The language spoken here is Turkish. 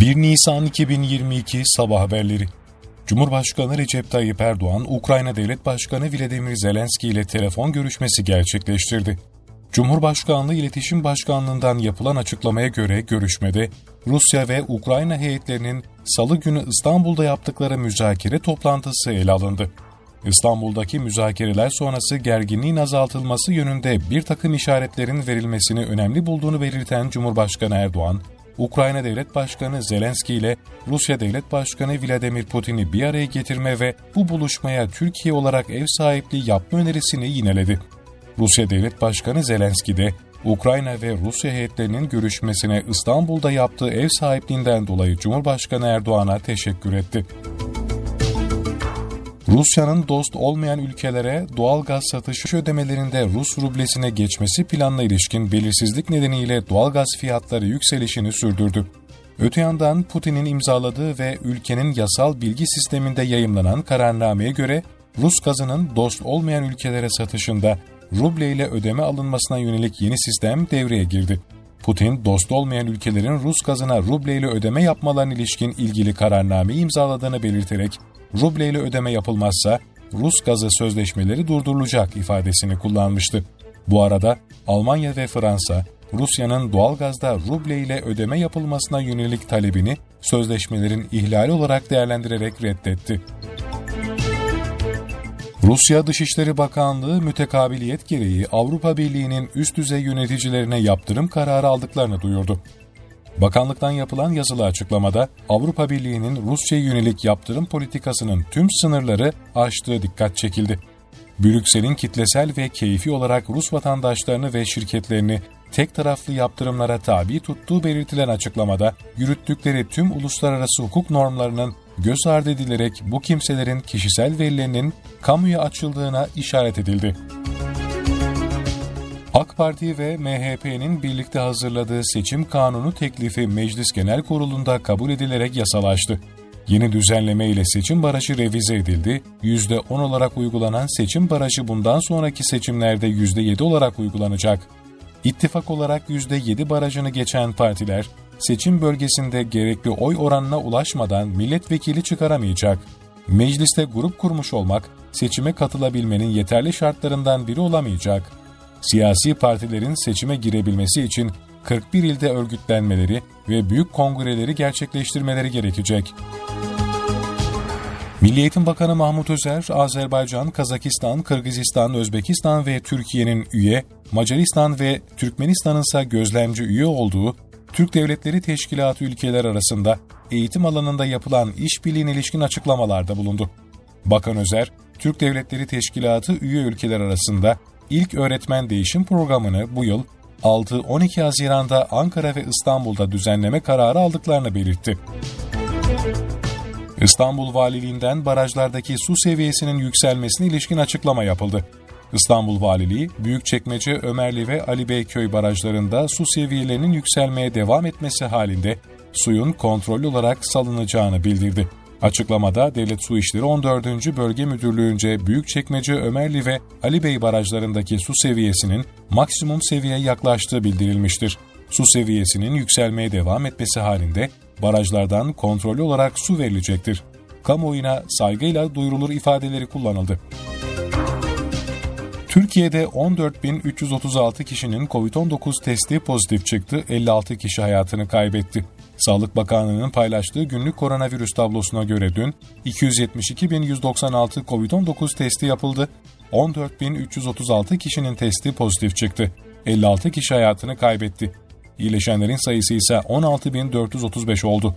1 Nisan 2022 Sabah Haberleri Cumhurbaşkanı Recep Tayyip Erdoğan, Ukrayna Devlet Başkanı Vladimir Zelenski ile telefon görüşmesi gerçekleştirdi. Cumhurbaşkanlığı İletişim Başkanlığı'ndan yapılan açıklamaya göre görüşmede Rusya ve Ukrayna heyetlerinin salı günü İstanbul'da yaptıkları müzakere toplantısı ele alındı. İstanbul'daki müzakereler sonrası gerginliğin azaltılması yönünde bir takım işaretlerin verilmesini önemli bulduğunu belirten Cumhurbaşkanı Erdoğan, Ukrayna Devlet Başkanı Zelenski ile Rusya Devlet Başkanı Vladimir Putin'i bir araya getirme ve bu buluşmaya Türkiye olarak ev sahipliği yapma önerisini yineledi. Rusya Devlet Başkanı Zelenski de Ukrayna ve Rusya heyetlerinin görüşmesine İstanbul'da yaptığı ev sahipliğinden dolayı Cumhurbaşkanı Erdoğan'a teşekkür etti. Rusya'nın dost olmayan ülkelere doğal gaz satışı ödemelerinde Rus rublesine geçmesi planına ilişkin belirsizlik nedeniyle doğal gaz fiyatları yükselişini sürdürdü. Öte yandan Putin'in imzaladığı ve ülkenin yasal bilgi sisteminde yayımlanan kararnameye göre Rus gazının dost olmayan ülkelere satışında ruble ile ödeme alınmasına yönelik yeni sistem devreye girdi. Putin, dost olmayan ülkelerin Rus gazına ruble ile ödeme yapmalarına ilişkin ilgili kararnameyi imzaladığını belirterek ruble ile ödeme yapılmazsa Rus gazı sözleşmeleri durdurulacak ifadesini kullanmıştı. Bu arada Almanya ve Fransa, Rusya'nın doğal gazda ruble ile ödeme yapılmasına yönelik talebini sözleşmelerin ihlali olarak değerlendirerek reddetti. Rusya Dışişleri Bakanlığı mütekabiliyet gereği Avrupa Birliği'nin üst düzey yöneticilerine yaptırım kararı aldıklarını duyurdu. Bakanlıktan yapılan yazılı açıklamada Avrupa Birliği'nin Rusya'ya yönelik yaptırım politikasının tüm sınırları aştığı dikkat çekildi. Brüksel'in kitlesel ve keyfi olarak Rus vatandaşlarını ve şirketlerini tek taraflı yaptırımlara tabi tuttuğu belirtilen açıklamada yürüttükleri tüm uluslararası hukuk normlarının göz ardı edilerek bu kimselerin kişisel verilerinin kamuya açıldığına işaret edildi. AK Parti ve MHP'nin birlikte hazırladığı seçim kanunu teklifi Meclis Genel Kurulu'nda kabul edilerek yasalaştı. Yeni düzenleme ile seçim barajı revize edildi. %10 olarak uygulanan seçim barajı bundan sonraki seçimlerde %7 olarak uygulanacak. İttifak olarak %7 barajını geçen partiler, seçim bölgesinde gerekli oy oranına ulaşmadan milletvekili çıkaramayacak. Mecliste grup kurmuş olmak, seçime katılabilmenin yeterli şartlarından biri olamayacak siyasi partilerin seçime girebilmesi için 41 ilde örgütlenmeleri ve büyük kongreleri gerçekleştirmeleri gerekecek. Milli Eğitim Bakanı Mahmut Özer, Azerbaycan, Kazakistan, Kırgızistan, Özbekistan ve Türkiye'nin üye, Macaristan ve Türkmenistan'ın ise gözlemci üye olduğu Türk Devletleri Teşkilatı ülkeler arasında eğitim alanında yapılan işbirliğine ilişkin açıklamalarda bulundu. Bakan Özer, Türk Devletleri Teşkilatı üye ülkeler arasında ilk öğretmen değişim programını bu yıl 6-12 Haziran'da Ankara ve İstanbul'da düzenleme kararı aldıklarını belirtti. İstanbul Valiliğinden barajlardaki su seviyesinin yükselmesine ilişkin açıklama yapıldı. İstanbul Valiliği, Büyükçekmece, Ömerli ve Ali Beyköy barajlarında su seviyelerinin yükselmeye devam etmesi halinde suyun kontrollü olarak salınacağını bildirdi. Açıklamada Devlet Su İşleri 14. Bölge Müdürlüğü'nce Büyükçekmece, Ömerli ve Ali Bey barajlarındaki su seviyesinin maksimum seviyeye yaklaştığı bildirilmiştir. Su seviyesinin yükselmeye devam etmesi halinde barajlardan kontrollü olarak su verilecektir. Kamuoyuna saygıyla duyurulur ifadeleri kullanıldı. Türkiye'de 14.336 kişinin COVID-19 testi pozitif çıktı, 56 kişi hayatını kaybetti. Sağlık Bakanlığı'nın paylaştığı günlük koronavirüs tablosuna göre dün 272.196 COVID-19 testi yapıldı. 14.336 kişinin testi pozitif çıktı. 56 kişi hayatını kaybetti. İyileşenlerin sayısı ise 16.435 oldu.